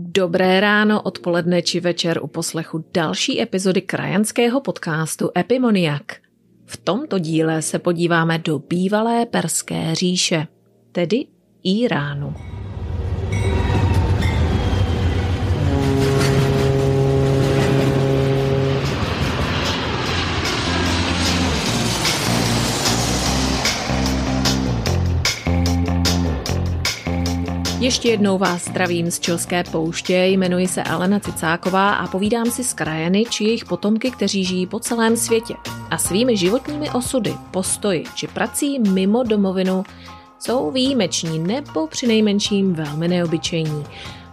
Dobré ráno, odpoledne či večer u poslechu další epizody krajanského podcastu Epimoniak. V tomto díle se podíváme do bývalé perské říše, tedy Iránu. Ještě jednou vás zdravím z Čilské pouště, jmenuji se Alena Cicáková a povídám si s krajany či jejich potomky, kteří žijí po celém světě. A svými životními osudy, postoji či prací mimo domovinu jsou výjimeční nebo přinejmenším velmi neobyčejní.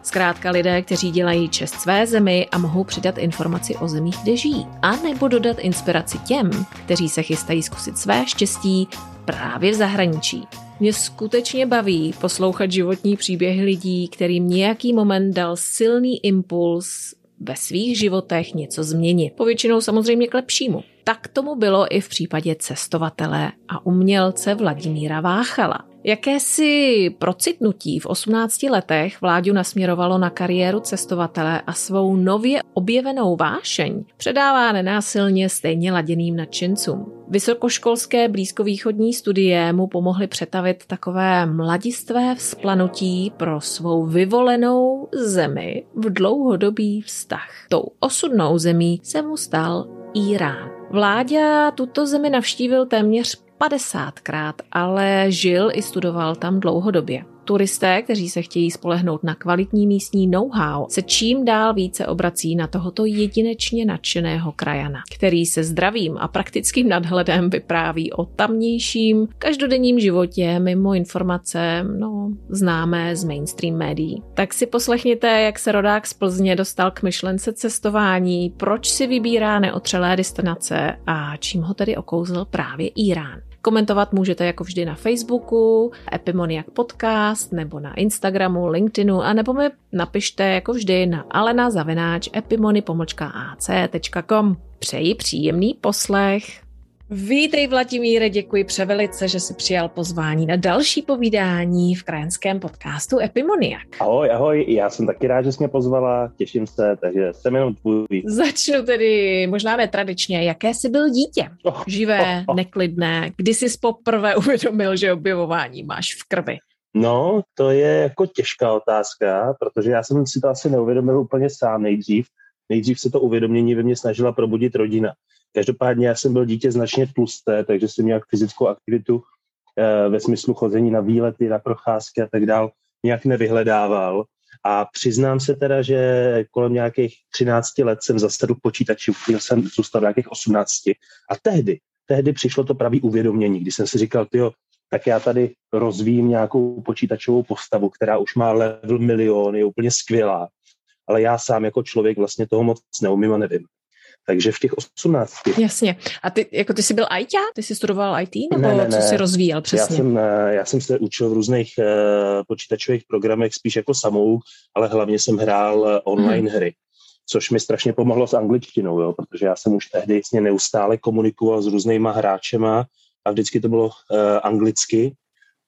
Zkrátka lidé, kteří dělají čest své zemi a mohou přidat informaci o zemích, kde žijí. A nebo dodat inspiraci těm, kteří se chystají zkusit své štěstí právě v zahraničí. Mě skutečně baví poslouchat životní příběhy lidí, kterým nějaký moment dal silný impuls ve svých životech něco změnit. Povětšinou samozřejmě k lepšímu. Tak tomu bylo i v případě cestovatele a umělce Vladimíra Váchala. Jakési procitnutí v 18 letech Vláďu nasměrovalo na kariéru cestovatele a svou nově objevenou vášeň předává nenásilně stejně laděným nadšencům. Vysokoškolské blízkovýchodní studie mu pomohly přetavit takové mladistvé vzplanutí pro svou vyvolenou zemi v dlouhodobý vztah. Tou osudnou zemí se mu stal Irán. Vláďa tuto zemi navštívil téměř 50krát, ale žil i studoval tam dlouhodobě. Turisté, kteří se chtějí spolehnout na kvalitní místní know-how, se čím dál více obrací na tohoto jedinečně nadšeného krajana, který se zdravým a praktickým nadhledem vypráví o tamnějším každodenním životě mimo informace, no, známé z mainstream médií. Tak si poslechněte, jak se rodák z Plzně dostal k myšlence cestování, proč si vybírá neotřelé destinace a čím ho tedy okouzl právě Irán. Komentovat můžete jako vždy na Facebooku, Epimoniak Podcast, nebo na Instagramu, LinkedInu, a nebo mi napište jako vždy na alena zavináč epimony.ac.com. Přeji příjemný poslech. Vítej Vladimíre, děkuji převelice, že jsi přijal pozvání na další povídání v krajenském podcastu Epimoniak. Ahoj, ahoj, já jsem taky rád, že jsi mě pozvala, těším se, takže jsem jenom tvůj. Začnu tedy možná netradičně. Jaké jsi byl dítě? Oh, Živé, oh, oh. neklidné. Kdy jsi poprvé uvědomil, že objevování máš v krvi? No, to je jako těžká otázka, protože já jsem si to asi neuvědomil úplně sám nejdřív. Nejdřív se to uvědomění ve mně snažila probudit rodina. Každopádně já jsem byl dítě značně tlusté, takže jsem nějak fyzickou aktivitu e, ve smyslu chození na výlety, na procházky a tak dál nějak nevyhledával. A přiznám se teda, že kolem nějakých 13 let jsem zasedl k počítači, úplně jsem zůstal nějakých 18. A tehdy, tehdy přišlo to pravý uvědomění, kdy jsem si říkal, tyjo, tak já tady rozvíjím nějakou počítačovou postavu, která už má level milion, je úplně skvělá, ale já sám jako člověk vlastně toho moc neumím a nevím. Takže v těch 18. Jasně. A ty, jako ty jsi byl IT? Ty jsi studoval IT? Nebo ne, ne, ne. co jsi rozvíjel přesně? Já jsem, eh, já jsem se učil v různých uh, počítačových programech spíš jako samouk, ale hlavně jsem hrál uh, online hmm. hry což mi strašně pomohlo s angličtinou, jo, protože já jsem už tehdy vlastně neustále komunikoval s různýma hráčema a vždycky to bylo uh, anglicky,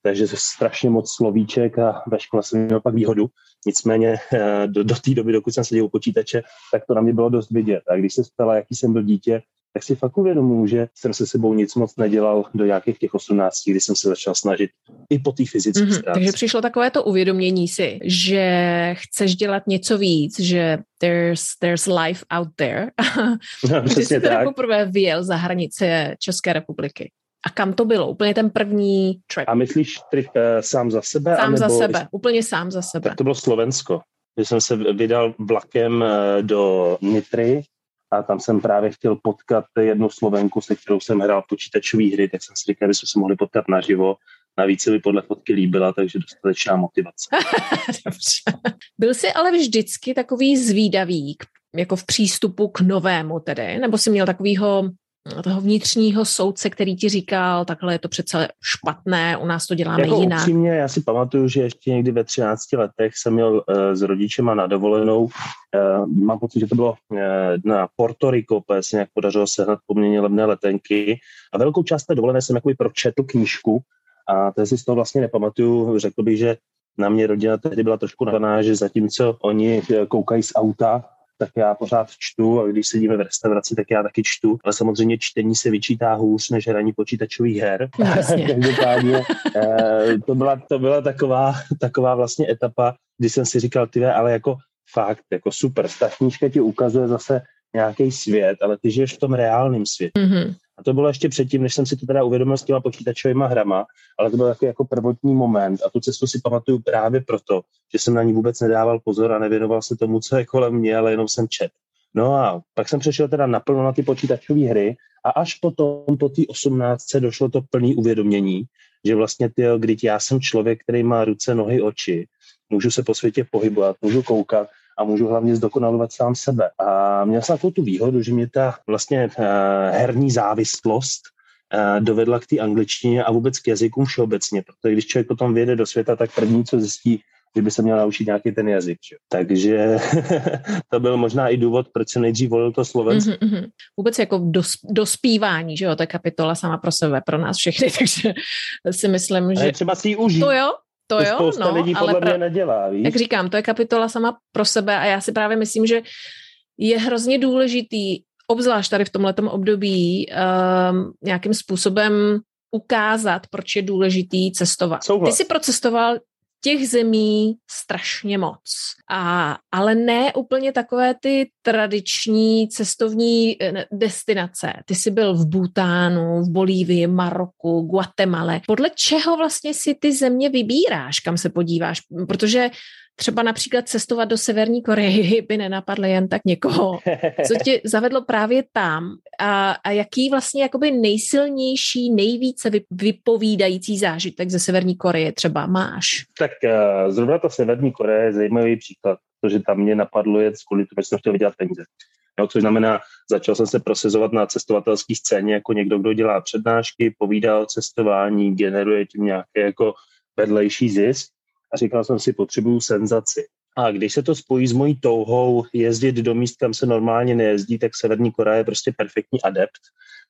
takže strašně moc slovíček a ve škole jsem měl pak výhodu. Nicméně eh, do, do té doby, dokud jsem seděl u počítače, tak to na mě bylo dost vidět. A když se stala, jaký jsem byl dítě, tak si fakt uvědomuji, že jsem se sebou nic moc nedělal do nějakých těch 18, kdy jsem se začal snažit i po té fyzické mm-hmm, stránce. Takže přišlo takové to uvědomění si, že chceš dělat něco víc, že there's, there's life out there. No, Kdy jsi teda poprvé vyjel za hranice České republiky? A kam to bylo? Úplně ten první trip. A myslíš trip uh, sám za sebe? Sám za sebe, úplně sám za sebe. Tak to bylo Slovensko. Když jsem se vydal vlakem uh, do Nitry a tam jsem právě chtěl potkat jednu Slovenku, se kterou jsem hrál počítačové hry, tak jsem si říkal, že jsme se mohli potkat naživo. Navíc se mi podle fotky líbila, takže dostatečná motivace. Dobře. Byl jsi ale vždycky takový zvídavý, jako v přístupu k novému tedy? Nebo jsi měl takovýho toho vnitřního soudce, který ti říkal, takhle je to přece špatné, u nás to děláme jako jinak. Upřímně, já si pamatuju, že ještě někdy ve 13 letech jsem měl uh, s rodičema na dovolenou. Uh, mám pocit, že to bylo uh, na Porto Rico, se nějak podařilo sehnat poměrně levné letenky. A velkou část té dovolené jsem jakoby pročetl knížku a to si z toho vlastně nepamatuju. Řekl bych, že na mě rodina tehdy byla trošku nadaná, že zatímco oni koukají z auta, tak já pořád čtu a když sedíme v restauraci, tak já taky čtu. Ale samozřejmě čtení se vyčítá hůř než hraní počítačových her. Každopádně eh, to byla, to byla taková, taková vlastně etapa, kdy jsem si říkal, ty ale jako fakt, jako super, ta knížka ti ukazuje zase nějaký svět, ale ty žiješ v tom reálném světě. Mm-hmm. To bylo ještě předtím, než jsem si to teda uvědomil s těma počítačovými hrama, ale to byl takový jako prvotní moment a tu cestu si pamatuju právě proto, že jsem na ní vůbec nedával pozor a nevěnoval se tomu, co je kolem mě, ale jenom jsem čet. No a pak jsem přešel teda naplno na ty počítačové hry a až potom, po té 18. došlo to plné uvědomění, že vlastně ty, když já jsem člověk, který má ruce, nohy, oči, můžu se po světě pohybovat, můžu koukat a můžu hlavně zdokonalovat sám sebe. A měl jsem takovou tu výhodu, že mě ta vlastně uh, herní závislost uh, dovedla k té angličtině a vůbec k jazykům všeobecně, protože když člověk potom vyjede do světa, tak první, co zjistí, že by se měl naučit nějaký ten jazyk. Že? Takže to byl možná i důvod, proč jsem nejdřív volil to Slovensko. Mm-hmm. Vůbec jako dos, dospívání, že jo, to je kapitola sama pro sebe, pro nás všechny, takže si myslím, že... Ale třeba si ji užít. To jo, to, to jo, spousta no, lidí podle ale pra... mě nedělá, víš? Jak říkám, to je kapitola sama pro sebe a já si právě myslím, že je hrozně důležitý, obzvlášť tady v tomhletom období, um, nějakým způsobem ukázat, proč je důležitý cestovat. Souhlas. Ty jsi procestoval těch zemí strašně moc. A, ale ne úplně takové ty tradiční cestovní eh, destinace. Ty jsi byl v Bhutánu, v Bolívii, Maroku, Guatemala. Podle čeho vlastně si ty země vybíráš, kam se podíváš? Protože třeba například cestovat do Severní Koreji by nenapadlo jen tak někoho. Co tě zavedlo právě tam a, a jaký vlastně jakoby nejsilnější, nejvíce vypovídající zážitek ze Severní Koreje třeba máš? Tak uh, zrovna ta Severní Koreje je zajímavý příklad, protože tam mě napadlo jet kvůli tomu, že jsem chtěl vydělat peníze. No, což znamená, začal jsem se prosezovat na cestovatelské scéně jako někdo, kdo dělá přednášky, povídá o cestování, generuje tím nějaké jako vedlejší zisk a říkal jsem si, potřebuju senzaci. A když se to spojí s mojí touhou jezdit do míst, kam se normálně nejezdí, tak Severní Korea je prostě perfektní adept.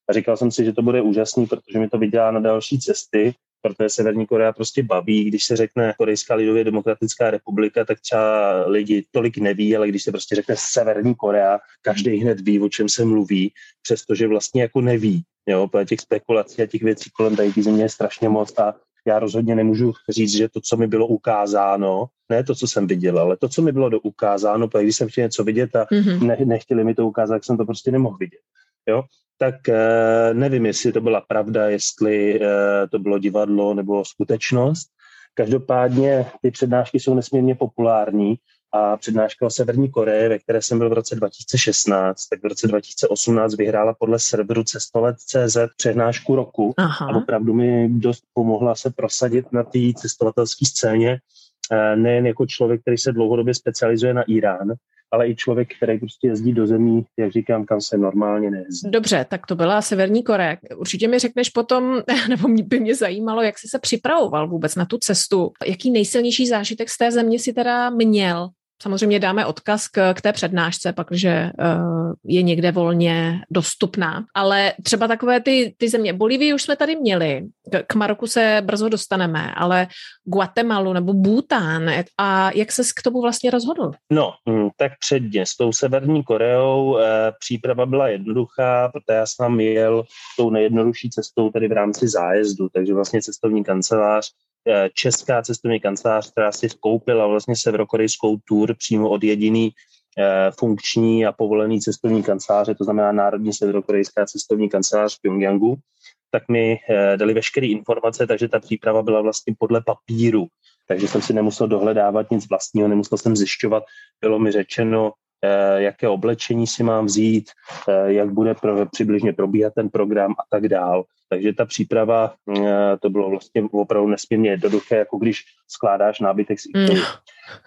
A říkal jsem si, že to bude úžasný, protože mi to vydělá na další cesty, protože Severní Korea prostě baví. Když se řekne Korejská lidově demokratická republika, tak třeba lidi tolik neví, ale když se prostě řekne Severní Korea, každý hned ví, o čem se mluví, přestože vlastně jako neví. Jo, těch spekulací a těch věcí kolem tady země je strašně moc a já rozhodně nemůžu říct, že to, co mi bylo ukázáno, ne to, co jsem viděl, ale to, co mi bylo do ukázáno, protože když jsem chtěl něco vidět a mm-hmm. ne, nechtěli mi to ukázat, tak jsem to prostě nemohl vidět. Jo? Tak eh, nevím, jestli to byla pravda, jestli eh, to bylo divadlo nebo skutečnost. Každopádně ty přednášky jsou nesmírně populární a přednáška o Severní Koreji, ve které jsem byl v roce 2016, tak v roce 2018 vyhrála podle serveru cestolet.cz přednášku roku Aha. a opravdu mi dost pomohla se prosadit na té cestovatelské scéně, eh, nejen jako člověk, který se dlouhodobě specializuje na Irán, ale i člověk, který prostě jezdí do zemí, jak říkám, kam se normálně nejezdí. Dobře, tak to byla Severní Korea. Určitě mi řekneš potom, nebo by mě zajímalo, jak jsi se připravoval vůbec na tu cestu. Jaký nejsilnější zážitek z té země si teda měl? Samozřejmě dáme odkaz k, k té přednášce, pakže uh, je někde volně dostupná. Ale třeba takové ty, ty země, Bolívii už jsme tady měli, k Maroku se brzo dostaneme, ale Guatemalu nebo Bhután, a jak se k tomu vlastně rozhodl? No, hm, tak předně s tou Severní Koreou eh, příprava byla jednoduchá, protože já jsem jel tou nejjednodušší cestou tady v rámci zájezdu, takže vlastně cestovní kancelář česká cestovní kancelář, která si koupila vlastně severokorejskou tour přímo od jediný eh, funkční a povolený cestovní kanceláře, to znamená Národní severokorejská cestovní kancelář v Pyongyangu, tak mi eh, dali veškeré informace, takže ta příprava byla vlastně podle papíru. Takže jsem si nemusel dohledávat nic vlastního, nemusel jsem zjišťovat. Bylo mi řečeno, jaké oblečení si mám vzít, jak bude pro, přibližně probíhat ten program a tak dál. Takže ta příprava, eh, to bylo vlastně opravdu nesmírně jednoduché, jako když skládáš nábytek z IKEA. Mm.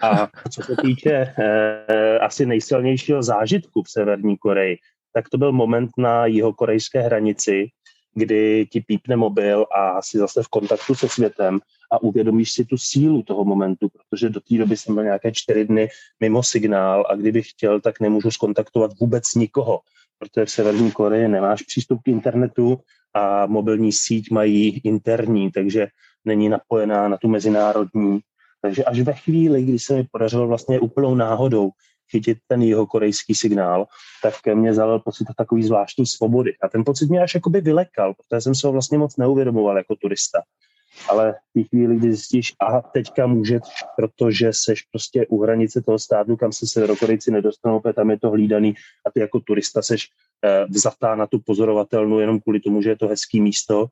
A co se týče eh, asi nejsilnějšího zážitku v Severní Koreji, tak to byl moment na jihokorejské hranici, kdy ti pípne mobil a jsi zase v kontaktu se světem a uvědomíš si tu sílu toho momentu, protože do té doby jsem byl nějaké čtyři dny mimo signál a kdybych chtěl, tak nemůžu skontaktovat vůbec nikoho, protože v Severní Koreji nemáš přístup k internetu, a mobilní síť mají interní, takže není napojená na tu mezinárodní. Takže až ve chvíli, kdy se mi podařilo vlastně úplnou náhodou chytit ten jeho korejský signál, tak mě zalil pocit takový zvláštní svobody. A ten pocit mě až jakoby vylekal, protože jsem se ho vlastně moc neuvědomoval jako turista. Ale v té chvíli, kdy zjistíš, a teďka můžeš, protože seš prostě u hranice toho státu, kam se severokorejci nedostanou, protože tam je to hlídaný a ty jako turista seš vzatá na tu pozorovatelnu jenom kvůli tomu, že je to hezký místo.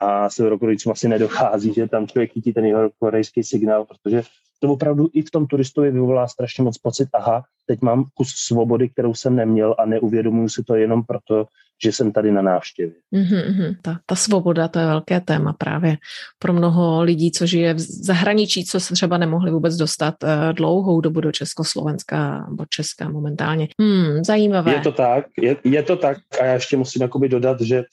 A severokorejcům asi nedochází, že tam člověk chytí ten jeho korejský signál, protože to opravdu i v tom turistovi vyvolá strašně moc pocit, aha, teď mám kus svobody, kterou jsem neměl a neuvědomuji si to jenom proto, že jsem tady na návštěvě. Mm-hmm, ta, ta svoboda, to je velké téma právě pro mnoho lidí, co žije v zahraničí, co se třeba nemohli vůbec dostat uh, dlouhou dobu do Československa nebo Česka momentálně. Hmm, zajímavé. Je to tak, je, je to tak a já ještě musím jakoby dodat, že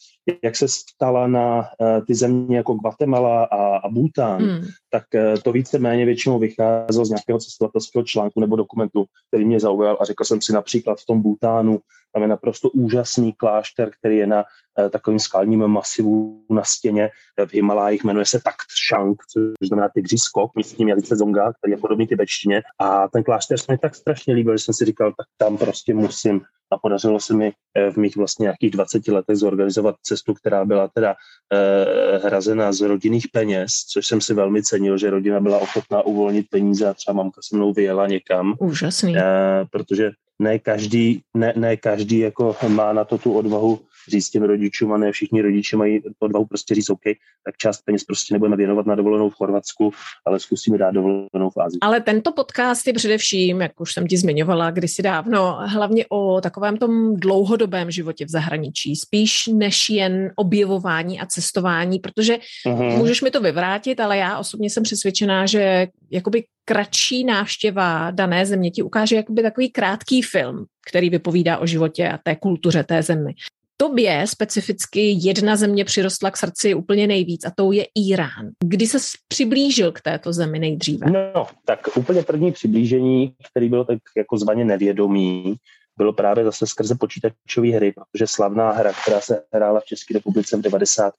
jak se stala na uh, ty země jako Guatemala a, a Bhután, hmm. tak uh, to víceméně většinou vycházelo z nějakého cestovatelského článku nebo dokumentu, který mě zaujal a řekl jsem si například v tom Bhutánu tam je naprosto úžasný klášter, který je na eh, takovým skalním masivu na stěně v Himalájích, jmenuje se Takt Shang, což znamená tygří skok, místním jazyce Zonga, který je podobný tibetštině. A ten klášter se mi tak strašně líbil, že jsem si říkal, tak tam prostě musím. A podařilo se mi eh, v mých vlastně nějakých 20 letech zorganizovat cestu, která byla teda eh, hrazena z rodinných peněz, což jsem si velmi cenil, že rodina byla ochotná uvolnit peníze a třeba mamka se mnou vyjela někam. Úžasný. Eh, protože ne každý, ne, ne každý jako má na to tu odvahu říct těm rodičům a ne všichni rodiče mají odvahu prostě říct OK, tak část peněz prostě nebudeme věnovat na dovolenou v Chorvatsku, ale zkusíme dát dovolenou v Ázii. Ale tento podcast je především, jak už jsem ti zmiňovala kdysi dávno, hlavně o takovém tom dlouhodobém životě v zahraničí, spíš než jen objevování a cestování, protože uh-huh. můžeš mi to vyvrátit, ale já osobně jsem přesvědčená, že jakoby kratší návštěva dané země ti ukáže jakoby takový krátký film, který vypovídá o životě a té kultuře té zemi. Tobě specificky jedna země přirostla k srdci úplně nejvíc a tou je Irán. Kdy se přiblížil k této zemi nejdříve? No, tak úplně první přiblížení, který byl tak jako zvaně nevědomý, bylo právě zase skrze počítačové hry, protože slavná hra, která se hrála v České republice v 90.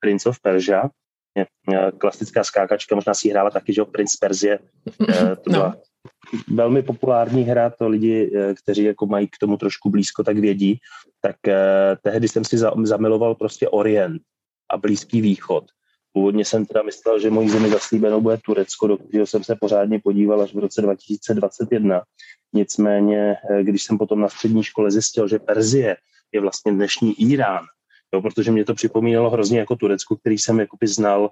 Prince of Persia, klasická skákačka, možná si hrála taky, že Prince Perzie, eh, to byla no velmi populární hra, to lidi, eh, kteří jako mají k tomu trošku blízko, tak vědí, tak eh, tehdy jsem si zamiloval prostě Orient a Blízký východ. Původně jsem teda myslel, že mojí zemi zaslíbenou bude Turecko, do kterého jsem se pořádně podíval až v roce 2021. Nicméně, eh, když jsem potom na střední škole zjistil, že Perzie je vlastně dnešní Irán, jo, protože mě to připomínalo hrozně jako Turecko, který jsem jakoby znal,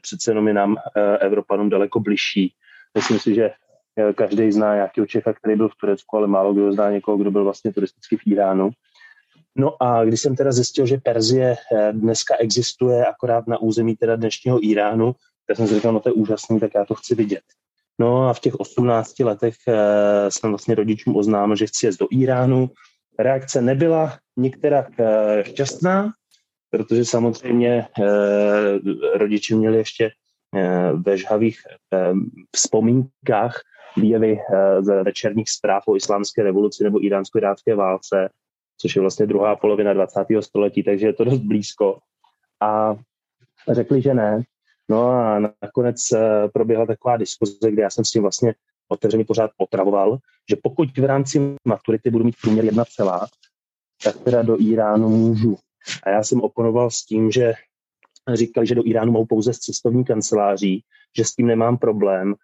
přece jenom je nám Evropanům daleko bližší. Myslím si, že každý zná nějakého Čecha, který byl v Turecku, ale málo kdo zná někoho, kdo byl vlastně turisticky v Iránu. No a když jsem teda zjistil, že Perzie eh, dneska existuje akorát na území teda dnešního Iránu, tak jsem si říkal, no to je úžasný, tak já to chci vidět. No a v těch 18 letech eh, jsem vlastně rodičům oznámil, že chci jet do Iránu. Reakce nebyla některá šťastná, protože samozřejmě rodiče měli ještě ve žhavých vzpomínkách výjevy eh, z večerních zpráv o islámské revoluci nebo iránsko-irácké válce, což je vlastně druhá polovina 20. století, takže je to dost blízko. A řekli, že ne. No a nakonec eh, proběhla taková diskuze, kde já jsem s tím vlastně otevřeně pořád potravoval, že pokud v rámci maturity budu mít průměr jedna celá, tak teda do Iránu můžu. A já jsem oponoval s tím, že říkali, že do Iránu mohou pouze z cestovní kanceláří, že s tím nemám problém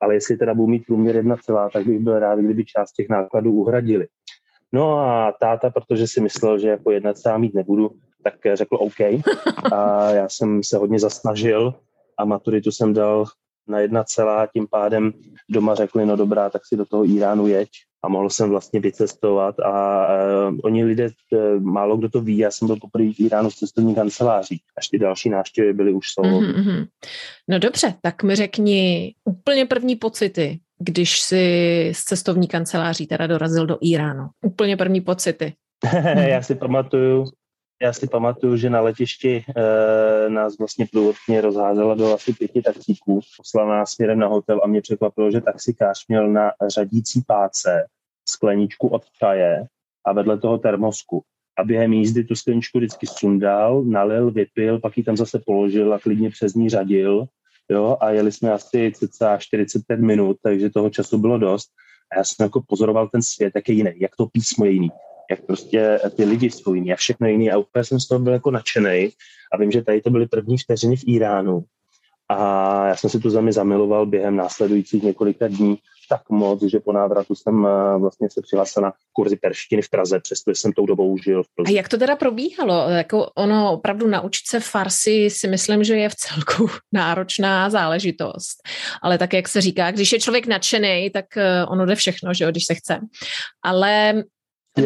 ale jestli teda budu mít průměr jedna celá, tak bych byl rád, kdyby část těch nákladů uhradili. No a táta, protože si myslel, že jako jedna celá mít nebudu, tak řekl OK. A já jsem se hodně zasnažil a maturitu jsem dal na jedna celá, tím pádem doma řekli, no dobrá, tak si do toho Iránu jeď a mohl jsem vlastně vycestovat a uh, oni lidé, uh, málo kdo to ví, já jsem byl poprvé v Iránu s cestovní kanceláří, až ty další návštěvy byly už solo. Mm-hmm. No dobře, tak mi řekni úplně první pocity, když si z cestovní kanceláří teda dorazil do Iránu. Úplně první pocity. já si pamatuju, já si pamatuju, že na letišti e, nás vlastně průvodně rozházela do asi pěti taxíků, poslala nás směrem na hotel a mě překvapilo, že taxikář měl na řadící páce skleničku od čaje a vedle toho termosku. A během jízdy tu skleničku vždycky sundal, nalil, vypil, pak ji tam zase položil a klidně přes ní řadil. jo, a jeli jsme asi cca 45 minut, takže toho času bylo dost. A já jsem jako pozoroval ten svět, jak je jiný, jak to písmo je jiný, jak prostě ty lidi jsou jiný a všechno jiný. A úplně jsem z toho byl jako nadšený. A vím, že tady to byly první vteřiny v Iránu. A já jsem si tu zemi zamiloval během následujících několika dní tak moc, že po návratu jsem eh, vlastně se přihlásil na kurzy perštiny v Praze, přestože jsem tou dobou žil v. A jak to teda probíhalo? Jako ono opravdu naučit se farsi si myslím, že je v celku náročná záležitost. Ale tak, jak se říká, když je člověk nadšený, tak eh, ono jde všechno, že jo, když se chce. Ale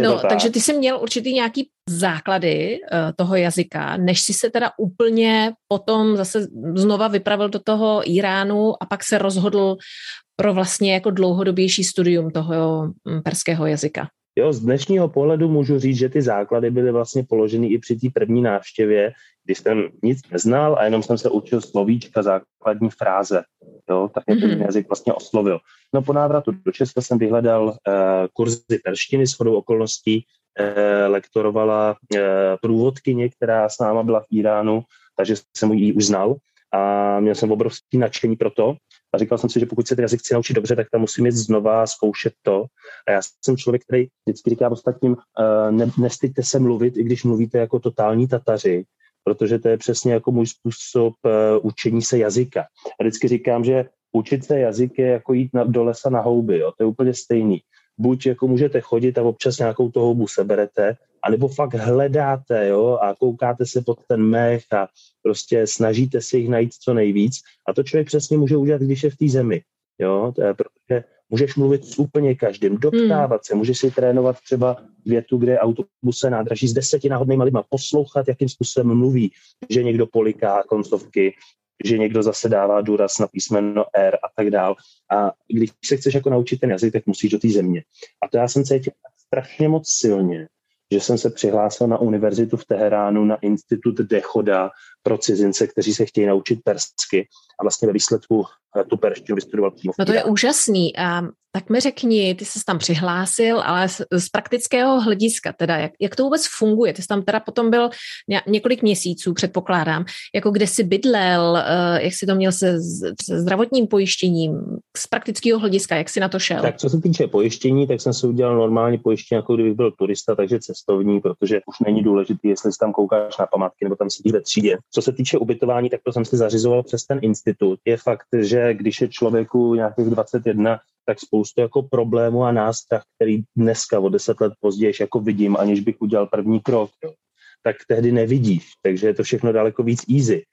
No, tak. takže ty jsi měl určitý nějaký základy uh, toho jazyka, než si se teda úplně potom zase znova vypravil do toho Iránu a pak se rozhodl pro vlastně jako dlouhodobější studium toho mm, perského jazyka. Jo, z dnešního pohledu můžu říct, že ty základy byly vlastně položeny i při té první návštěvě, kdy jsem nic neznal a jenom jsem se učil slovíčka, základní fráze. Jo, tak mě ten mm-hmm. jazyk vlastně oslovil. No po návratu do Česka jsem vyhledal uh, kurzy perštiny s chodou okolností, uh, lektorovala uh, průvodkyně, která s náma byla v Iránu, takže jsem ji už znal a měl jsem obrovský nadšení pro to. A říkal jsem si, že pokud se ten jazyk chci naučit dobře, tak tam musím jít znova, zkoušet to. A já jsem člověk, který vždycky říká ostatním, uh, ne, nestyďte se mluvit, i když mluvíte jako totální Tataři, protože to je přesně jako můj způsob uh, učení se jazyka. A vždycky říkám, že učit se jazyk je jako jít na, do lesa na houby, jo? to je úplně stejný. Buď jako můžete chodit a občas nějakou toho houbu seberete, anebo fakt hledáte jo, a koukáte se pod ten mech a prostě snažíte se jich najít co nejvíc. A to člověk přesně může udělat, když je v té zemi. Jo, to je, protože můžeš mluvit s úplně každým, doptávat hmm. se, můžeš si trénovat třeba větu, kde autobus se nádraží s deseti náhodnými lidmi, poslouchat, jakým způsobem mluví, že někdo poliká koncovky, že někdo zase dává důraz na písmeno R a tak dál. A když se chceš jako naučit ten jazyk, tak musíš do té země. A to já jsem cítil strašně moc silně, že jsem se přihlásil na univerzitu v Teheránu na institut Dechoda pro cizince, kteří se chtějí naučit persky a vlastně ve výsledku eh, tu perštinu vystudoval přímo. No to je úžasný. A tak mi řekni, ty jsi tam přihlásil, ale z, z praktického hlediska, teda jak, jak to vůbec funguje? Ty jsi tam teda potom byl ně, několik měsíců, předpokládám, jako kde jsi bydlel, uh, jak jsi to měl se, se zdravotním pojištěním, z praktického hlediska, jak jsi na to šel? Tak co se týče pojištění, tak jsem si udělal normální pojištění, jako kdybych byl turista, takže cestovní, protože už není důležité, jestli si tam koukáš na památky nebo tam sedíš ve třídě. Co se týče ubytování, tak to jsem si zařizoval přes ten institut. Je fakt, že když je člověku nějakých 21, tak spoustu jako problémů a nástrah, který dneska o deset let později jako vidím, aniž bych udělal první krok, jo, tak tehdy nevidíš. Takže je to všechno daleko víc easy.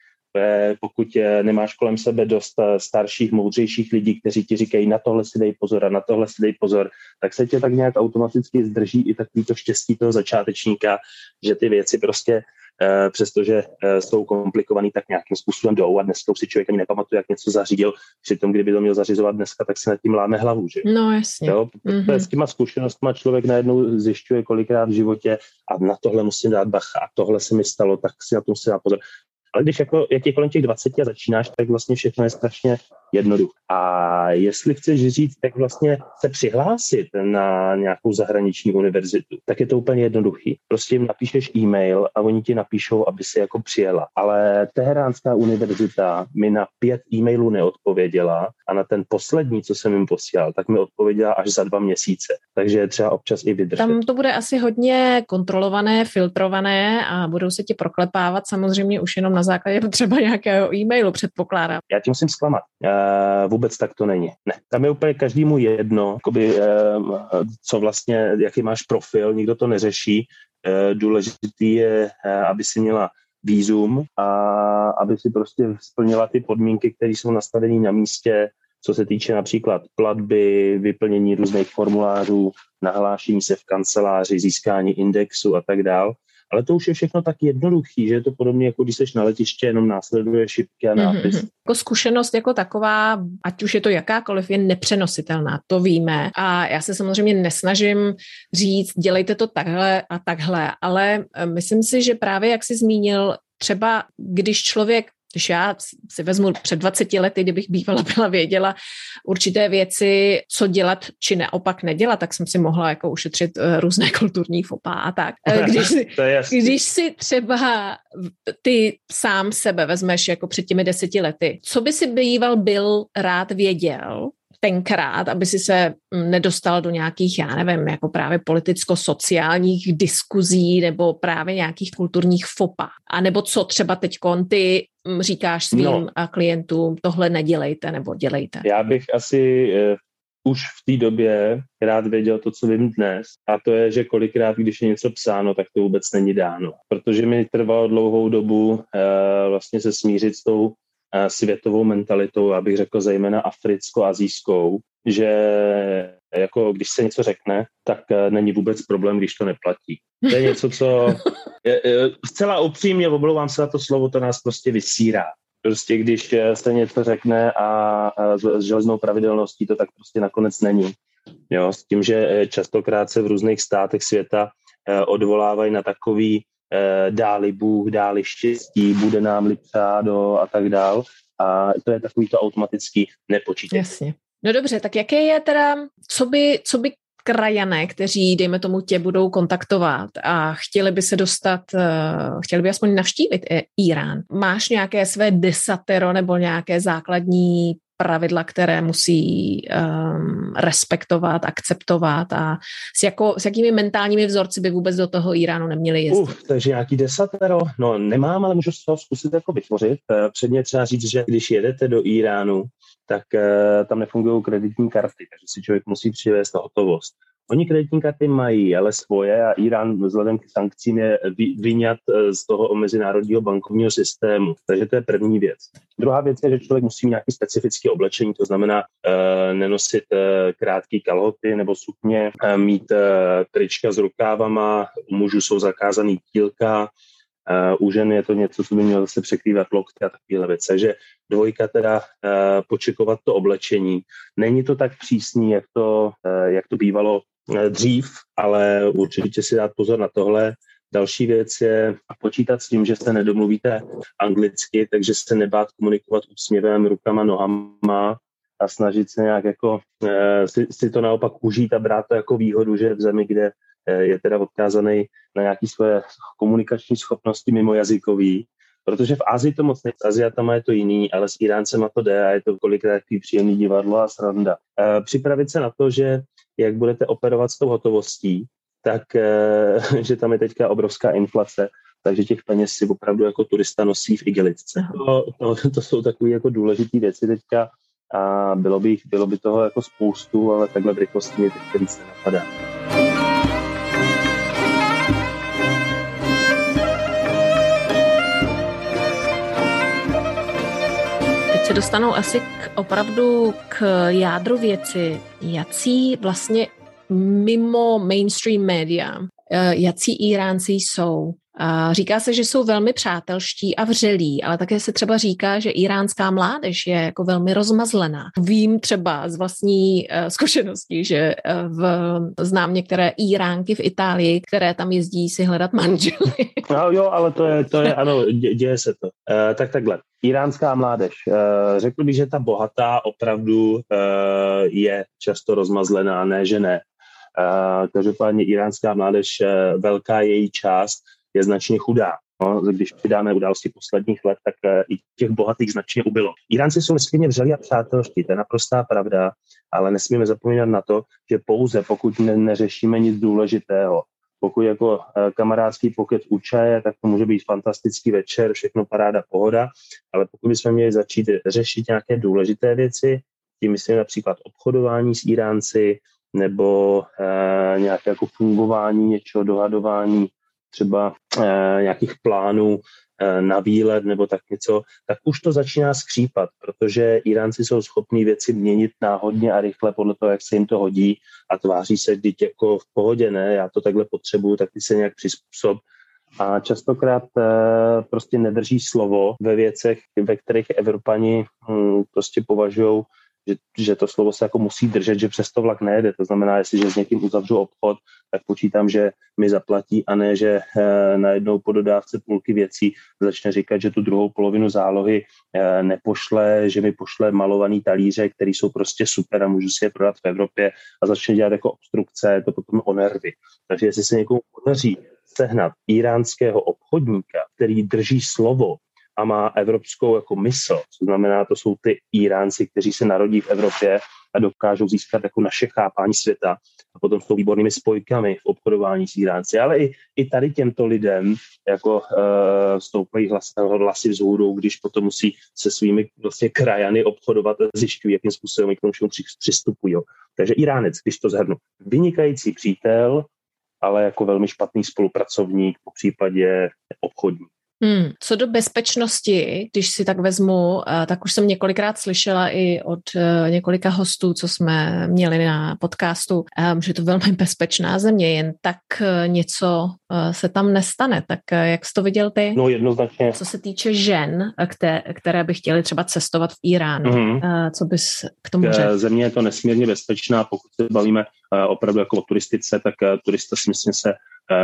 Pokud nemáš kolem sebe dost eh, starších, moudřejších lidí, kteří ti říkají, na tohle si dej pozor a na tohle si dej pozor, tak se tě tak nějak automaticky zdrží i takový to štěstí toho začátečníka, že ty věci prostě Eh, přestože eh, jsou komplikovaný, tak nějakým způsobem jdou a dneska už si člověk ani nepamatuje, jak něco zařídil. Přitom, kdyby to měl zařizovat dneska, tak si nad tím láme hlavu. Že? No jasně. Jo? Mm-hmm. S těma zkušenostmi člověk najednou zjišťuje kolikrát v životě a na tohle musím dát bacha a tohle se mi stalo, tak si na to musím dát pozor. Ale když jako, jak je kolem těch 20 a začínáš, tak vlastně všechno je strašně jednoduché. A jestli chceš říct, tak vlastně se přihlásit na nějakou zahraniční univerzitu, tak je to úplně jednoduchý. Prostě jim napíšeš e-mail a oni ti napíšou, aby si jako přijela. Ale Teheránská univerzita mi na pět e-mailů neodpověděla a na ten poslední, co jsem jim posílal, tak mi odpověděla až za dva měsíce. Takže je třeba občas i vydržet. Tam to bude asi hodně kontrolované, filtrované a budou se ti proklepávat samozřejmě už jenom na základě třeba nějakého e-mailu, předpokládám. Já tím musím zklamat. Uh, vůbec tak to není. Ne. Tam je úplně každému jedno, jakoby, uh, co vlastně, jaký máš profil, nikdo to neřeší. Uh, důležitý je, uh, aby si měla výzum a aby si prostě splnila ty podmínky, které jsou nastavené na místě, co se týče například platby, vyplnění různých formulářů, nahlášení se v kanceláři, získání indexu a tak dál. Ale to už je všechno tak jednoduchý, že je to podobně jako když seš na letiště, jenom následuje šipky a nápis. Mm-hmm. Jako zkušenost jako taková, ať už je to jakákoliv, je nepřenositelná, to víme. A já se samozřejmě nesnažím říct, dělejte to takhle a takhle, ale eh, myslím si, že právě jak jsi zmínil, třeba když člověk Když já si vezmu před 20 lety, kdybych bývala byla věděla určité věci, co dělat či naopak nedělat, tak jsem si mohla jako ušetřit uh, různé kulturní fopa a tak. Eh, když, si, když si třeba ty sám sebe vezmeš jako před těmi deseti lety, co by si býval byl rád věděl, tenkrát, aby si se mm, nedostal do nějakých, já nevím, jako právě politicko-sociálních diskuzí nebo právě nějakých kulturních fopa. A nebo co třeba teď ty říkáš svým no. klientům, tohle nedělejte nebo dělejte. Já bych asi eh, už v té době rád věděl to, co vím dnes. A to je, že kolikrát, když je něco psáno, tak to vůbec není dáno. Protože mi trvalo dlouhou dobu eh, vlastně se smířit s tou Eh, světovou mentalitou, abych řekl zejména africko-azijskou, že jako když se něco řekne, tak eh, není vůbec problém, když to neplatí. To je něco, co je, je, zcela upřímně, oblouvám se na to slovo, to nás prostě vysírá. Prostě když eh, se něco řekne a, a s, s železnou pravidelností to tak prostě nakonec není. Jo, s tím, že častokrát se v různých státech světa odvolávají na takový Eh, dáli Bůh, dáli štěstí, bude nám lipsádo a tak dál. A to je takový to automatický nepočítání. Jasně. No dobře, tak jaké je teda, co by, co by krajané, kteří, dejme tomu, tě budou kontaktovat a chtěli by se dostat, uh, chtěli by aspoň navštívit Irán. Máš nějaké své desatero nebo nějaké základní pravidla, které musí um, respektovat, akceptovat a s, jako, s jakými mentálními vzorci by vůbec do toho Iránu neměli jezdit? Uh, takže nějaký desatero? No nemám, ale můžu z toho zkusit jako vytvořit. Eh, předně třeba říct, že když jedete do Iránu, tak uh, tam nefungují kreditní karty, takže si člověk musí přivést hotovost. Oni kreditní karty mají, ale svoje a Irán vzhledem k sankcím je vyňat eh, z toho mezinárodního bankovního systému. Takže to je první věc. Druhá věc je, že člověk musí mít nějaké specifické oblečení, to znamená e, nenosit e, krátké kalhoty nebo sukně, e, mít e, trička s rukávama, u mužů jsou zakázaný tílka, Uh, u žen je to něco, co by mělo zase překrývat lokty a takovéhle věci. Takže dvojka teda uh, počekovat to oblečení. Není to tak přísný, jak to, uh, jak to bývalo Eh, dřív, ale určitě si dát pozor na tohle. Další věc je počítat s tím, že se nedomluvíte anglicky, takže se nebát komunikovat úsměvem, rukama, nohama a snažit se nějak jako e, si, si to naopak užít a brát to jako výhodu, že v zemi, kde e, je teda odkázaný na nějaké svoje komunikační schopnosti mimo jazykový, protože v Ázii to moc nejde, s Aziatama je to jiný, ale s Iráncema to jde a je to kolikrát takový příjemný divadlo a sranda. E, připravit se na to, že jak budete operovat s tou hotovostí, tak eh, že tam je teďka obrovská inflace, takže těch peněz si opravdu jako turista nosí v igelitce. To, to, to jsou takové jako důležité věci teďka a bylo by, bylo by toho jako spoustu, ale takhle v rychlosti mě teď víc nenapadá. Se dostanou asi k, opravdu k jádru věci, jací vlastně mimo mainstream média, eh, jací Iránci jsou. Říká se, že jsou velmi přátelští a vřelí, ale také se třeba říká, že iránská mládež je jako velmi rozmazlená. Vím třeba z vlastní uh, zkušenosti, že uh, v, znám některé Iránky v Itálii, které tam jezdí si hledat manžely. No jo, ale to je, to je ano, dě, děje se to. Uh, tak takhle, iránská mládež. Řekl bych, že ta bohatá opravdu je často rozmazlená, ne, že ne. Každopádně iránská mládež, velká její část je značně chudá. No, když přidáme události posledních let, tak eh, i těch bohatých značně ubylo. Iránci jsou nesmírně vřelí a přátelští, to je naprostá pravda, ale nesmíme zapomínat na to, že pouze pokud ne, neřešíme nic důležitého, pokud jako eh, kamarádský pokec u čaje, tak to může být fantastický večer, všechno paráda, pohoda, ale pokud bychom měli začít řešit nějaké důležité věci, tím myslím například obchodování s Iránci, nebo e, nějaké jako fungování něčeho, dohadování třeba eh, nějakých plánů eh, na výlet nebo tak něco, tak už to začíná skřípat, protože Iránci jsou schopní věci měnit náhodně a rychle podle toho, jak se jim to hodí a tváří se vždyť jako v pohodě, ne, já to takhle potřebuju, tak ty se nějak přizpůsob. A častokrát eh, prostě nedrží slovo ve věcech, ve kterých Evropani hm, prostě považují že, že to slovo se jako musí držet, že přes to vlak nejede. To znamená, jestliže s někým uzavřu obchod, tak počítám, že mi zaplatí a ne, že eh, najednou po dodávce půlky věcí začne říkat, že tu druhou polovinu zálohy eh, nepošle, že mi pošle malovaný talíře, který jsou prostě super a můžu si je prodat v Evropě a začne dělat jako obstrukce, to potom o nervy. Takže jestli se někomu podaří sehnat iránského obchodníka, který drží slovo a má evropskou jako mysl, to znamená, to jsou ty Iránci, kteří se narodí v Evropě a dokážou získat jako naše chápání světa a potom s tou výbornými spojkami v obchodování s Iránci. Ale i, i tady těmto lidem jako uh, stoupají hlas, hlasy vzhůru, když potom musí se svými vlastně krajany obchodovat a zjišťují, jakým způsobem k tomu všemu přistupují. Takže Iránec, když to zhrnu, vynikající přítel, ale jako velmi špatný spolupracovník, po případě obchodník. Hmm. Co do bezpečnosti, když si tak vezmu, eh, tak už jsem několikrát slyšela i od eh, několika hostů, co jsme měli na podcastu, eh, že to velmi bezpečná země, jen tak něco se tam nestane. Tak jak jsi to viděl ty? No jednoznačně. Co se týče žen, které, které by chtěly třeba cestovat v Iránu, mm-hmm. co bys k tomu řekl? Země je to nesmírně bezpečná, pokud se bavíme opravdu jako o turistice, tak turista si myslím se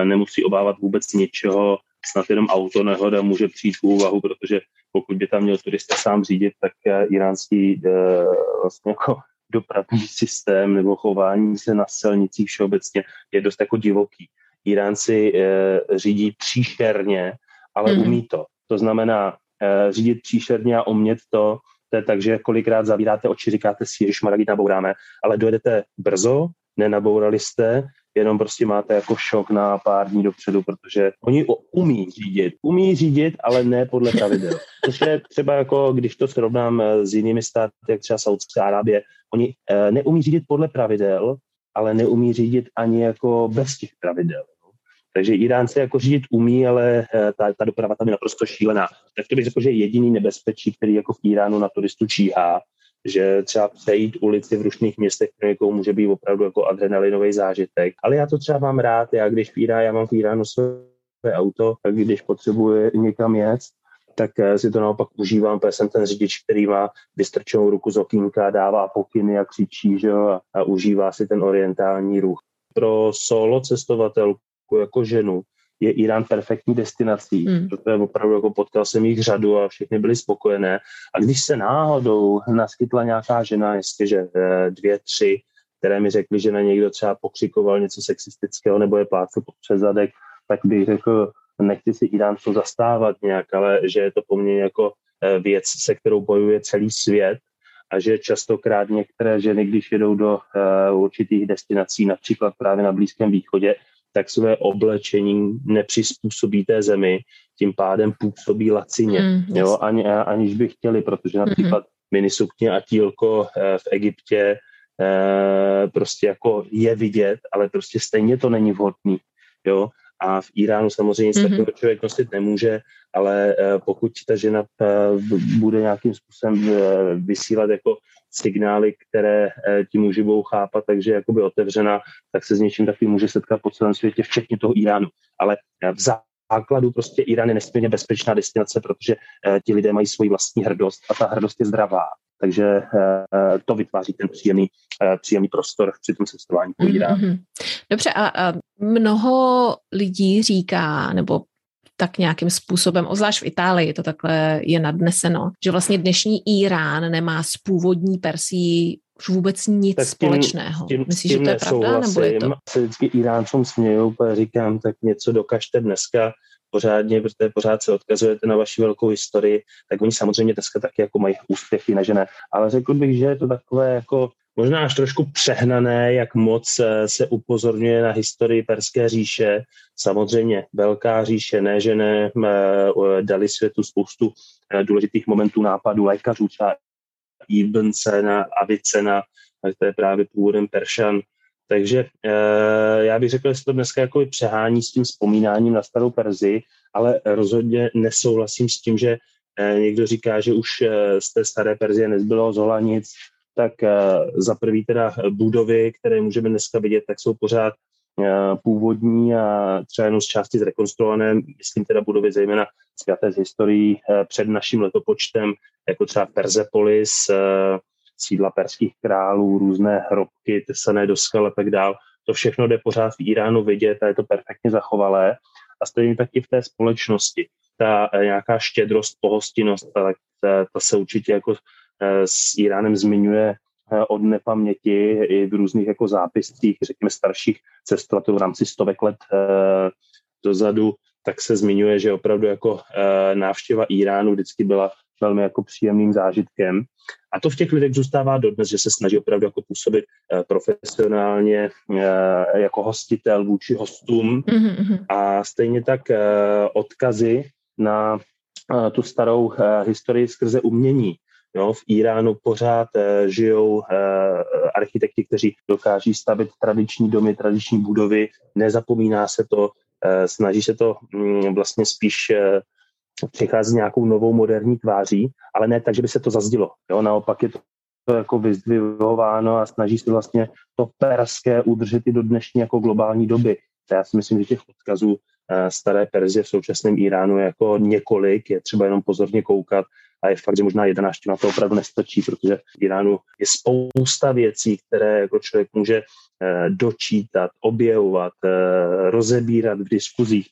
nemusí obávat vůbec ničeho, snad jenom auto nehoda může přijít v úvahu, protože pokud by tam měl turista sám řídit, tak eh, iránský eh, vlastně jako dopravní systém nebo chování se na silnicích všeobecně je dost jako divoký. Iránci eh, řídí příšerně, ale mm. umí to. To znamená řídit příšerně a umět to, to je tak, že kolikrát zavíráte oči, říkáte si, že Maragit nabouráme, ale dojedete brzo, nenabourali jste, jenom prostě máte jako šok na pár dní dopředu, protože oni umí řídit, umí řídit, ale ne podle pravidel. Což je třeba jako, když to srovnám eh, s jinými státy, jak třeba Saudská Arábie, oni eh, neumí řídit podle pravidel, ale neumí řídit ani jako bez těch pravidel. Takže Iránci jako řídit umí, ale eh, ta, ta doprava tam je naprosto šílená. Tak to bych řekl, že je jediný nebezpečí, který jako v Iránu na turistu číhá, že třeba přejít ulici v rušných městech pro někoho může být opravdu jako adrenalinový zážitek. Ale já to třeba mám rád, já když Iránu, já mám v Iránu své auto, tak když potřebuje někam jet, tak eh, si to naopak užívám, protože jsem ten řidič, který má vystrčenou ruku z okýnka, dává pokyny a křičí, že jo, a užívá si ten orientální ruch. Pro solo cestovatelku jako ženu je Irán perfektní destinací, hmm. protože opravdu jako potkal jsem jich řadu a všechny byly spokojené. A když se náhodou naskytla nějaká žena, že eh, dvě, tři, které mi řekly, že na někdo třeba pokřikoval něco sexistického nebo je plácel pod přezadek, tak bych řekl, nechci si to zastávat nějak, ale že je to poměrně jako eh, věc, se kterou bojuje celý svět a že častokrát některé ženy, když jedou do uh, určitých destinací, například právě na Blízkém východě, tak své oblečení nepřizpůsobí té zemi, tím pádem působí lacině, mm, jo, ani, aniž by chtěli, protože například mm-hmm. minisukně a tílko eh, v Egyptě eh, prostě jako je vidět, ale prostě stejně to není vhodný, jo, a v Iránu samozřejmě nic mm-hmm. takového člověk nosit nemůže, ale eh, pokud ta žena bude nějakým způsobem vysílat jako signály, které eh, ti muži budou chápat, takže jakoby otevřena, tak se s něčím takovým může setkat po celém světě, včetně toho Iránu. Ale eh, v základu prostě Irán je nesmírně bezpečná destinace, protože eh, ti lidé mají svoji vlastní hrdost a ta hrdost je zdravá. Takže to vytváří ten příjemný, příjemný prostor při tom cestování po mhm. Mm-hmm. Dobře, a, a mnoho lidí říká, nebo tak nějakým způsobem, obzvlášť v Itálii to takhle je nadneseno, že vlastně dnešní Irán nemá s původní Persí už vůbec nic tak tím, společného. Tím, Myslíš, tím že to je pravda? Nebo je to... Se vždycky Iráncům směju, říkám, tak něco dokažte dneska pořádně, protože pořád se odkazujete na vaši velkou historii, tak oni samozřejmě dneska taky jako mají úspěchy, než ne. Ale řekl bych, že je to takové jako možná až trošku přehnané, jak moc eh, se upozorňuje na historii Perské říše. Samozřejmě velká říše, ne, že ne, eh, dali světu spoustu eh, důležitých momentů nápadů lékařů, třeba Ibn Sena, Avicena, to je právě původem Peršan. Takže já bych řekl, že se to dneska jako přehání s tím vzpomínáním na starou Perzi, ale rozhodně nesouhlasím s tím, že někdo říká, že už z té staré Perzie nezbylo zola nic, tak eh, za prvý teda budovy, které můžeme dneska vidět, tak jsou pořád eh, původní a třeba jenom z části zrekonstruované, myslím teda budovy zejména zpěté z historií eh, před naším letopočtem, jako třeba Persepolis, sídla perských králů, různé hrobky, tesané do skal a tak dál. To všechno jde pořád v Iránu vidět a je to perfektně zachovalé. A stejně tak i v té společnosti. Ta eh, nějaká štědrost, pohostinnost, tak ta, ta se určitě jako eh, s Iránem zmiňuje od nepaměti i v různých jako zápiscích, řekněme starších cestovatelů v rámci stovek let dozadu, tak se zmiňuje, že opravdu jako návštěva Iránu vždycky byla velmi jako příjemným zážitkem. A to v těch lidech zůstává dodnes, že se snaží opravdu jako působit eh, profesionálně eh, jako hostitel vůči hostům mm-hmm. a stejně tak eh, odkazy na tu starou historii skrze umění. Jo, v Iránu pořád žijou architekti, kteří dokáží stavit tradiční domy, tradiční budovy. Nezapomíná se to, snaží se to mm, vlastně spíš přichází nějakou novou moderní tváří, ale ne tak, že by se to zazdilo. Jo? Naopak je to jako vyzdvihováno a snaží se vlastně to perské udržet i do dnešní jako globální doby. Já si myslím, že těch odkazů eh, staré Perzie v současném Iránu je jako několik, je třeba jenom pozorně koukat a je fakt, že možná jedna návštěva to opravdu nestačí, protože v Iránu je spousta věcí, které jako člověk může eh, dočítat, objevovat, eh, rozebírat v diskuzích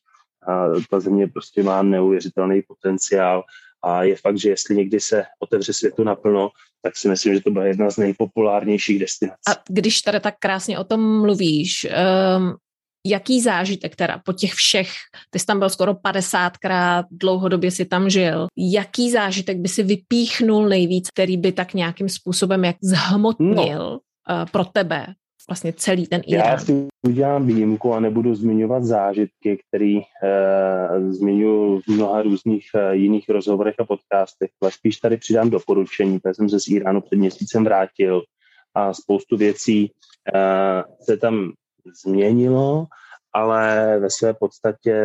a ta země prostě má neuvěřitelný potenciál a je fakt, že jestli někdy se otevře světu naplno, tak si myslím, že to byla jedna z nejpopulárnějších destinací. A když tady tak krásně o tom mluvíš, um, jaký zážitek teda po těch všech, ty jsi tam byl skoro 50krát, dlouhodobě si tam žil, jaký zážitek by si vypíchnul nejvíc, který by tak nějakým způsobem jak zhmotnil no. uh, pro tebe vlastně celý ten Irán. Já si udělám výjimku a nebudu zmiňovat zážitky, které eh, zmiňuji v mnoha různých eh, jiných rozhovorech a podcastech, ale spíš tady přidám doporučení, protože jsem se z Iránu před měsícem vrátil a spoustu věcí eh, se tam změnilo, ale ve své podstatě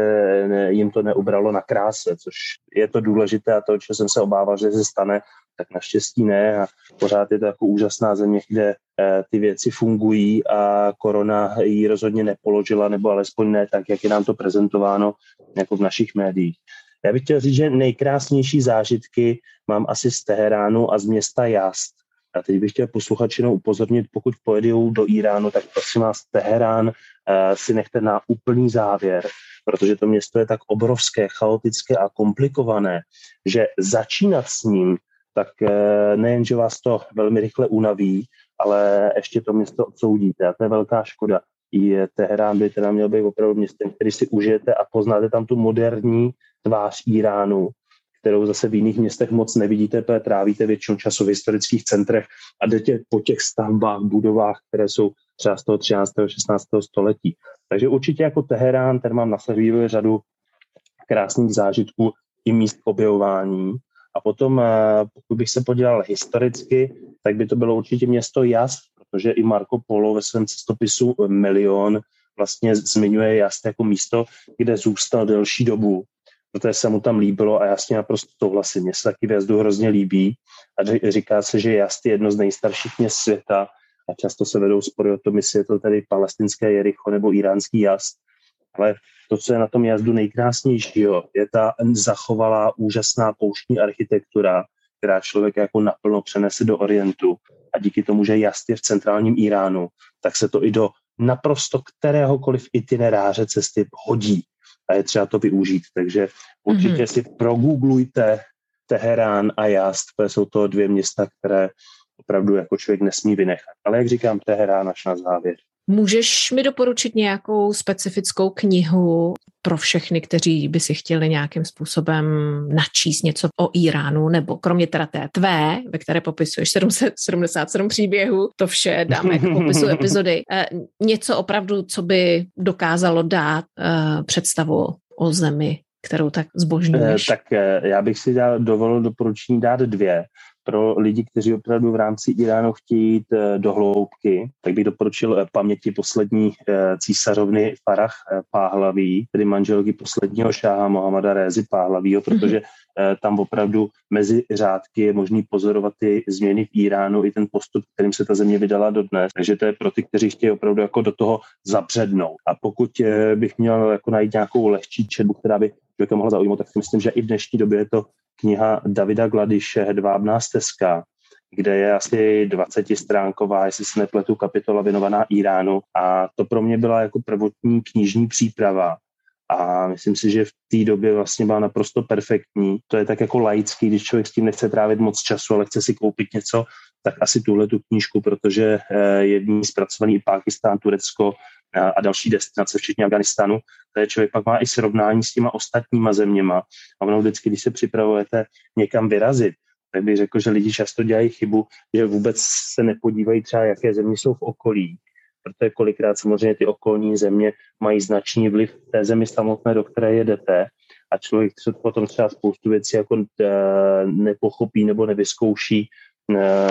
jim to neubralo na kráse, což je to důležité a to, co jsem se obával, že se stane, tak naštěstí ne a pořád je to jako úžasná země, kde eh, ty věci fungují a korona ji rozhodně nepoložila, nebo alespoň ne tak, jak je nám to prezentováno jako v našich médiích. Já bych chtěl říct, že nejkrásnější zážitky mám asi z Teheránu a z města Jast. A teď bych chtěl posluchačinu upozornit, pokud pojedou do Iránu, tak prosím vás, Teherán eh, si nechte na úplný závěr, protože to město je tak obrovské, chaotické a komplikované, že začínat s ním tak eh, nejen, že vás to velmi rychle unaví, ale ještě to město odsoudíte a to je velká škoda. I Teherán by teda měl být opravdu městem, který si užijete a poznáte tam tu moderní tvář Iránu, kterou zase v jiných městech moc nevidíte, protože trávíte většinu času v historických centrech a jdete po těch stavbách, budovách, které jsou třeba z toho 13. 16. století. Takže určitě jako Teherán, ten mám na sebe řadu krásných zážitků i míst objevování a potom, eh, pokud bych se podíval historicky, tak by to bylo určitě město Jas, protože i Marco Polo ve svém cestopisu Milion vlastně zmiňuje Jas jako místo, kde zůstal delší dobu, protože se mu tam líbilo a jasně naprosto souhlasím. Mně se taky vězdu hrozně líbí a říká se, že Jas je jedno z nejstarších měst světa a často se vedou spory o tom, jestli je to tady palestinské Jericho nebo iránský Jas. Ale to, co je na tom jazdu nejkrásnějšího, je ta zachovalá úžasná pouštní architektura, která člověk jako naplno přenese do Orientu a díky tomu, že jazd je v centrálním Iránu, tak se to i do naprosto kteréhokoliv itineráře cesty hodí a je třeba to využít. Takže určitě mm-hmm. si progooglujte Teherán a Jazd, protože jsou to dvě města, které opravdu jako člověk nesmí vynechat. Ale jak říkám, Teherán až na závěr. Můžeš mi doporučit nějakou specifickou knihu pro všechny, kteří by si chtěli nějakým způsobem načíst něco o Iránu, nebo kromě teda té tvé, ve které popisuješ 777 příběhů, to vše dáme jako popisu epizody, eh, něco opravdu, co by dokázalo dát uh, představu o zemi, kterou tak zbožňuješ? Tak já bych si dal, dovolil doporučení dát dvě pro lidi, kteří opravdu v rámci Iránu chtějí jít eh, do hloubky, tak bych doporučil eh, paměti poslední eh, císařovny Farah Páhlaví, tedy manželky posledního šáha Mohamada Rézy Páhlavího, protože tam opravdu mezi řádky je možný pozorovat ty změny v Iránu i ten postup, kterým se ta země vydala do dnes. Takže to je pro ty, kteří chtějí opravdu jako do toho zabřednout. A pokud bych měl jako najít nějakou lehčí četbu, která by člověka mohla zaujmout, tak myslím, že i v dnešní době je to kniha Davida Gladiše Hedvábná stezka, kde je asi 20 stránková, jestli se nepletu, kapitola věnovaná Iránu a to pro mě byla jako prvotní knižní příprava a myslím si, že v té době vlastně byla naprosto perfektní. To je tak jako laický, když člověk s tím nechce trávit moc času, ale chce si koupit něco, tak asi tuhle tu knížku, protože eh, je v ní zpracovaný i Pákistán, Turecko eh, a další destinace, včetně Afganistánu, je člověk pak má i srovnání s těma ostatníma zeměma. A ono vždycky, když se připravujete někam vyrazit, tak bych řekl, že lidi často dělají chybu, že vůbec se nepodívají třeba, jaké země jsou v okolí, protože kolikrát samozřejmě ty okolní země mají značný vliv té zemi samotné, do které jedete a člověk potom třeba spoustu věcí jako eh, nepochopí nebo nevyzkouší,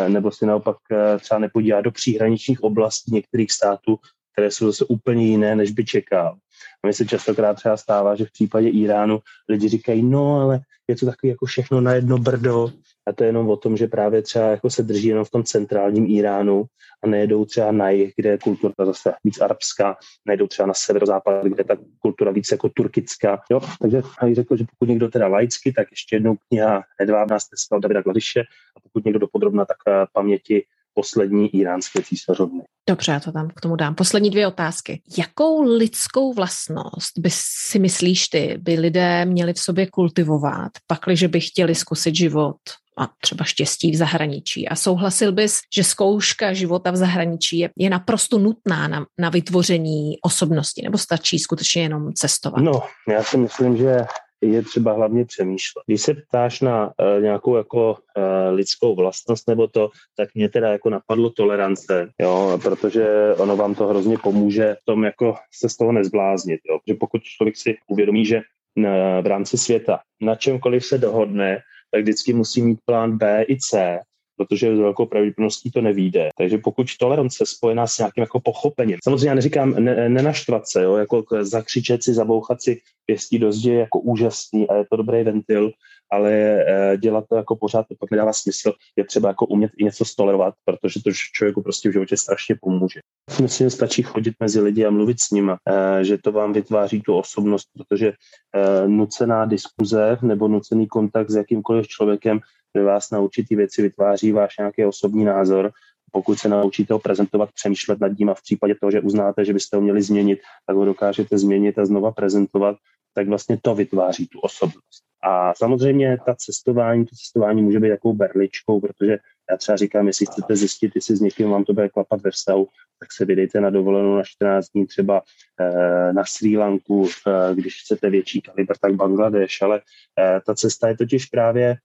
nebo si naopak eh, třeba nepodívá do příhraničních oblastí některých států, které jsou zase úplně jiné, než by čekal. A mi se častokrát třeba stává, že v případě Iránu lidi říkají, no ale je to takový jako všechno na jedno brdo a to je jenom o tom, že právě třeba jako se drží jenom v tom centrálním Iránu a nejedou třeba na jih, kde je kultura zase víc arabská, nejedou třeba na severozápad, kde je ta kultura víc jako turkická. Jo? Takže bych řekl, že pokud někdo teda laicky, tak ještě jednou kniha Hedvábná stezka od Davida Gladiše a pokud někdo dopodrobna, tak eh, paměti poslední iránské císařovny. Dobře, já to tam k tomu dám. Poslední dvě otázky. Jakou lidskou vlastnost by si myslíš ty, by lidé měli v sobě kultivovat, pakliže by chtěli zkusit život a třeba štěstí v zahraničí. A souhlasil bys, že zkouška života v zahraničí je, je naprosto nutná na, na vytvoření osobnosti, nebo stačí skutečně jenom cestovat? No, já si myslím, že je třeba hlavně přemýšlet. Když se ptáš na uh, nějakou jako uh, lidskou vlastnost nebo to, tak mě teda jako napadlo tolerance, jo, protože ono vám to hrozně pomůže v tom jako se z toho nezbláznit, jo, pokud člověk si uvědomí, že uh, v rámci světa na čemkoliv se dohodne, tak vždycky musí mít plán B i C, protože s velkou pravděpodobností to nevíde. Takže pokud tolerance spojená s nějakým jako pochopením, samozřejmě já neříkám ne, nenaštvat se, jo, jako zakřičet si, zabouchat si pěstí do zdi jako úžasný a je to dobrý ventil, ale eh, dělat to jako pořád to pak nedává smysl. Je třeba jako umět i něco stolerovat, protože to člověku prostě v životě strašně pomůže. Myslím, že stačí chodit mezi lidi a mluvit s nimi, eh, že to vám vytváří tu osobnost, protože eh, nucená diskuze nebo nucený kontakt s jakýmkoliv člověkem ve vás na určitý věci vytváří váš nějaký osobní názor. Pokud se naučíte ho prezentovat, přemýšlet nad ním a v případě toho, že uznáte, že byste ho měli změnit, tak ho dokážete změnit a znova prezentovat, tak vlastně to vytváří tu osobnost. A samozřejmě ta cestování, to cestování může být takovou berličkou, protože já třeba říkám, jestli chcete zjistit, jestli s někým vám to bude klapat ve vztahu, tak se vydejte na dovolenou na 14 dní třeba eh, na Sri Lanku, eh, když chcete větší kalibr, tak Bangladeš, ale eh, ta cesta je totiž právě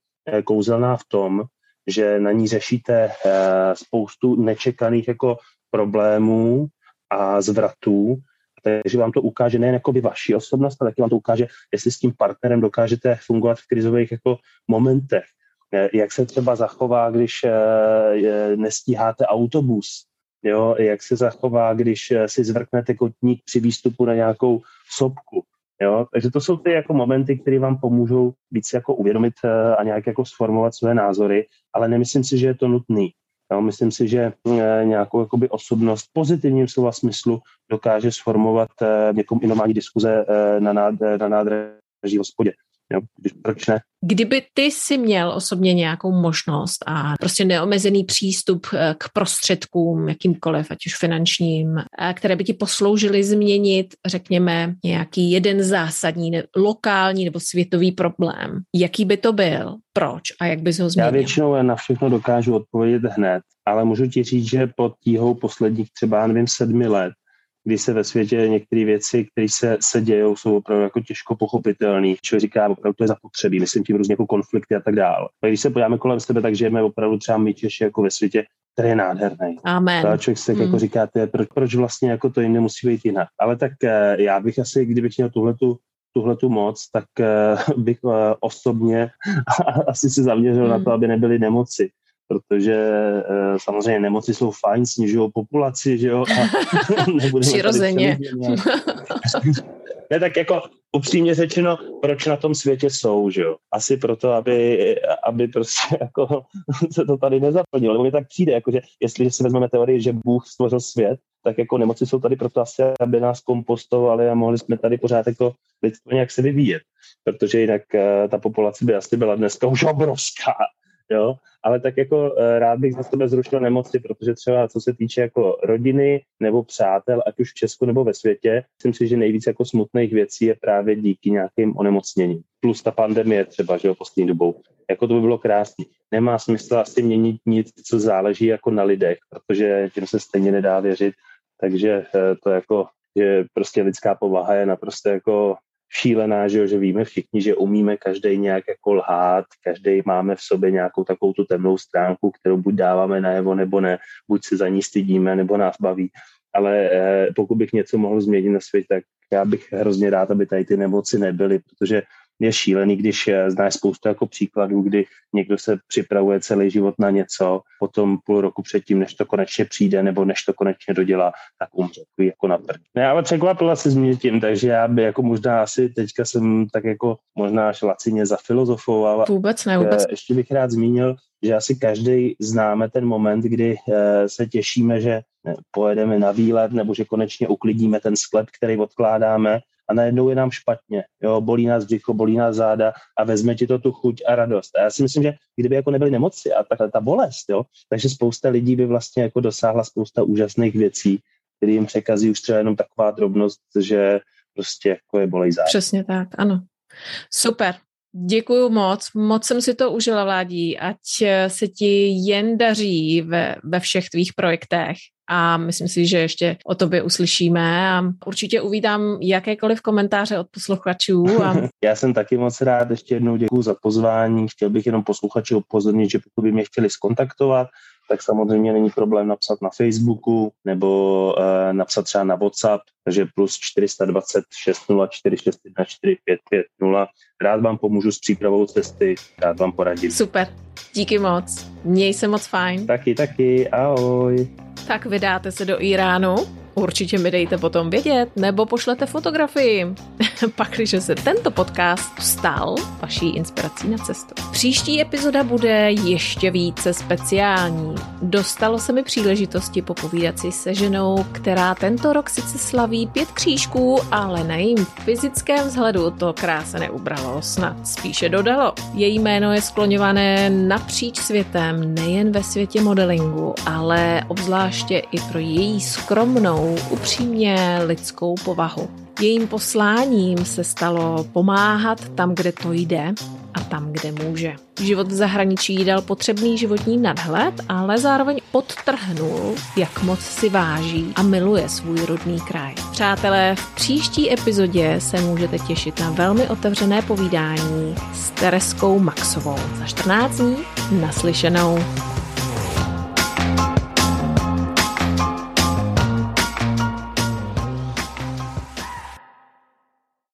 kouzelná v tom, že na ní řešíte spoustu nečekaných jako problémů a zvratů, takže vám to ukáže nejen jako by vaši osobnost, ale taky vám to ukáže, jestli s tím partnerem dokážete fungovat v krizových jako momentech. Eh, jak se třeba zachová, když nestíháte autobus, jo? jak se zachová, když si zvrknete kotník při výstupu na nějakou sopku. Jo? Takže to jsou ty jako momenty, které vám pomůžou víc jako uvědomit a nějak jako sformovat své názory, ale nemyslím si, že je to nutný. Jo? Myslím si, že eh, nějakou jakoby osobnost v pozitivním slova smyslu dokáže sformovat eh, někom i normální diskuze na, nád, na nádraží hospodě. Jo, když, proč ne? Kdyby ty si měl osobně nějakou možnost a prostě neomezený přístup eh, k prostředkům, jakýmkoliv, ať už finančním, eh, které by ti posloužily změnit, řekněme, nějaký jeden zásadní, ne, lokální nebo světový problém, jaký by to byl, proč a jak bys ho změnil? Já většinou na všechno dokážu odpovědět hned, ale můžu ti říct, že pod tíhou posledních třeba, nevím, sedmi let kdy se ve světě některé věci, které se, se dějou, jsou opravdu jako těžko pochopitelné. Člověk říká, opravdu to je zapotřebí, myslím tím různě jako konflikty a tak dále. A když se podíváme kolem sebe, tak žijeme opravdu třeba my Češi jako ve světě, který je nádherný. Amen. A člověk se jako hmm. jako říká, proč, proč vlastně jako to jim nemusí být jinak. Ale tak eh, já bych asi, kdybych měl tuhletu tuhle tu moc, tak uh, bych uh, osobně asi se zaměřil hmm. na to, aby nebyly nemoci protože e, samozřejmě nemoci jsou fajn, snižují populaci, že jo? A Přirozeně. ne, tak jako upřímně řečeno, proč na tom světě jsou, že jo? Asi proto, aby, aby prostě jako se to tady nezaplnilo. Nebo mi tak přijde, jakože jestliže si vezmeme teorii, že Bůh stvořil svět, tak jako nemoci jsou tady proto asi, aby nás kompostovali a mohli jsme tady pořád jako lidstvo nějak se vyvíjet. Protože jinak uh, ta populace by asi byla dneska už obrovská jo, ale tak jako eh, rád bych za sebe zrušil nemoci, protože třeba co se týče jako rodiny nebo přátel, ať už v Česku nebo ve světě, myslím si, že nejvíc jako smutných věcí je právě díky nějakým onemocněním. Plus ta pandemie třeba, že jo, poslední dobou. Jako to by bylo krásné. Nemá smysl asi měnit nic, co záleží jako na lidech, protože těm se stejně nedá věřit. Takže eh, to jako, že prostě lidská povaha je naprosto jako šílená, že, jo, že víme všichni, že umíme každý nějak jako lhát, každý máme v sobě nějakou takovou tu temnou stránku, kterou buď dáváme najevo nebo ne, buď se za ní stydíme nebo nás baví. Ale eh, pokud bych něco mohl změnit na světě, tak já bych hrozně rád, aby tady ty nemoci nebyly, protože je šílený, když eh, znáš spoustu jako příkladů, kdy někdo se připravuje celý život na něco, potom půl roku předtím, než to konečně přijde nebo než to konečně dodělá, tak umře jako na prd. Ne, ale překvapila se mě tím, takže já by jako možná asi teďka jsem tak jako možná až lacině zafilozofoval. Vůbec ne, vůbec. Eh, ještě bych rád zmínil, že asi každý známe ten moment, kdy eh, se těšíme, že pojedeme na výlet nebo že konečně uklidíme ten sklep, který odkládáme a najednou je nám špatně, jo, bolí nás břicho, bolí nás záda a vezme ti to tu chuť a radost. A já si myslím, že kdyby jako nebyly nemoci a takhle ta bolest, jo, takže spousta lidí by vlastně jako dosáhla spousta úžasných věcí, které jim překazí už třeba jenom taková drobnost, že prostě jako je bolej záda. Přesně tak, ano. Super. Děkuju moc, moc jsem si to užila, Vládí, ať se ti jen daří ve, ve všech tvých projektech a myslím si, že ještě o tobě uslyšíme a určitě uvítám jakékoliv komentáře od posluchačů. A... Já jsem taky moc rád, ještě jednou děkuji za pozvání, chtěl bych jenom posluchači upozornit, že pokud by mě chtěli skontaktovat, tak samozřejmě není problém napsat na Facebooku nebo uh, napsat třeba na WhatsApp, takže plus 420 604 614 4550. Rád vám pomůžu s přípravou cesty, rád vám poradím. Super, díky moc. Měj se moc fajn. Taky, taky, ahoj. Tak vydáte se do Iránu? Určitě mi dejte potom vědět, nebo pošlete fotografii. Pak, když se tento podcast stal vaší inspirací na cestu. Příští epizoda bude ještě více speciální. Dostalo se mi příležitosti popovídat si se ženou, která tento rok sice slaví pět křížků, ale na jejím fyzickém vzhledu to kráse neubralo, snad spíše dodalo. Její jméno je skloňované napříč světem, nejen ve světě modelingu, ale obzvláště i pro její skromnou silnou, upřímně lidskou povahu. Jejím posláním se stalo pomáhat tam, kde to jde a tam, kde může. Život v zahraničí dal potřebný životní nadhled, ale zároveň podtrhnul, jak moc si váží a miluje svůj rodný kraj. Přátelé, v příští epizodě se můžete těšit na velmi otevřené povídání s Tereskou Maxovou. Za 14 dní naslyšenou.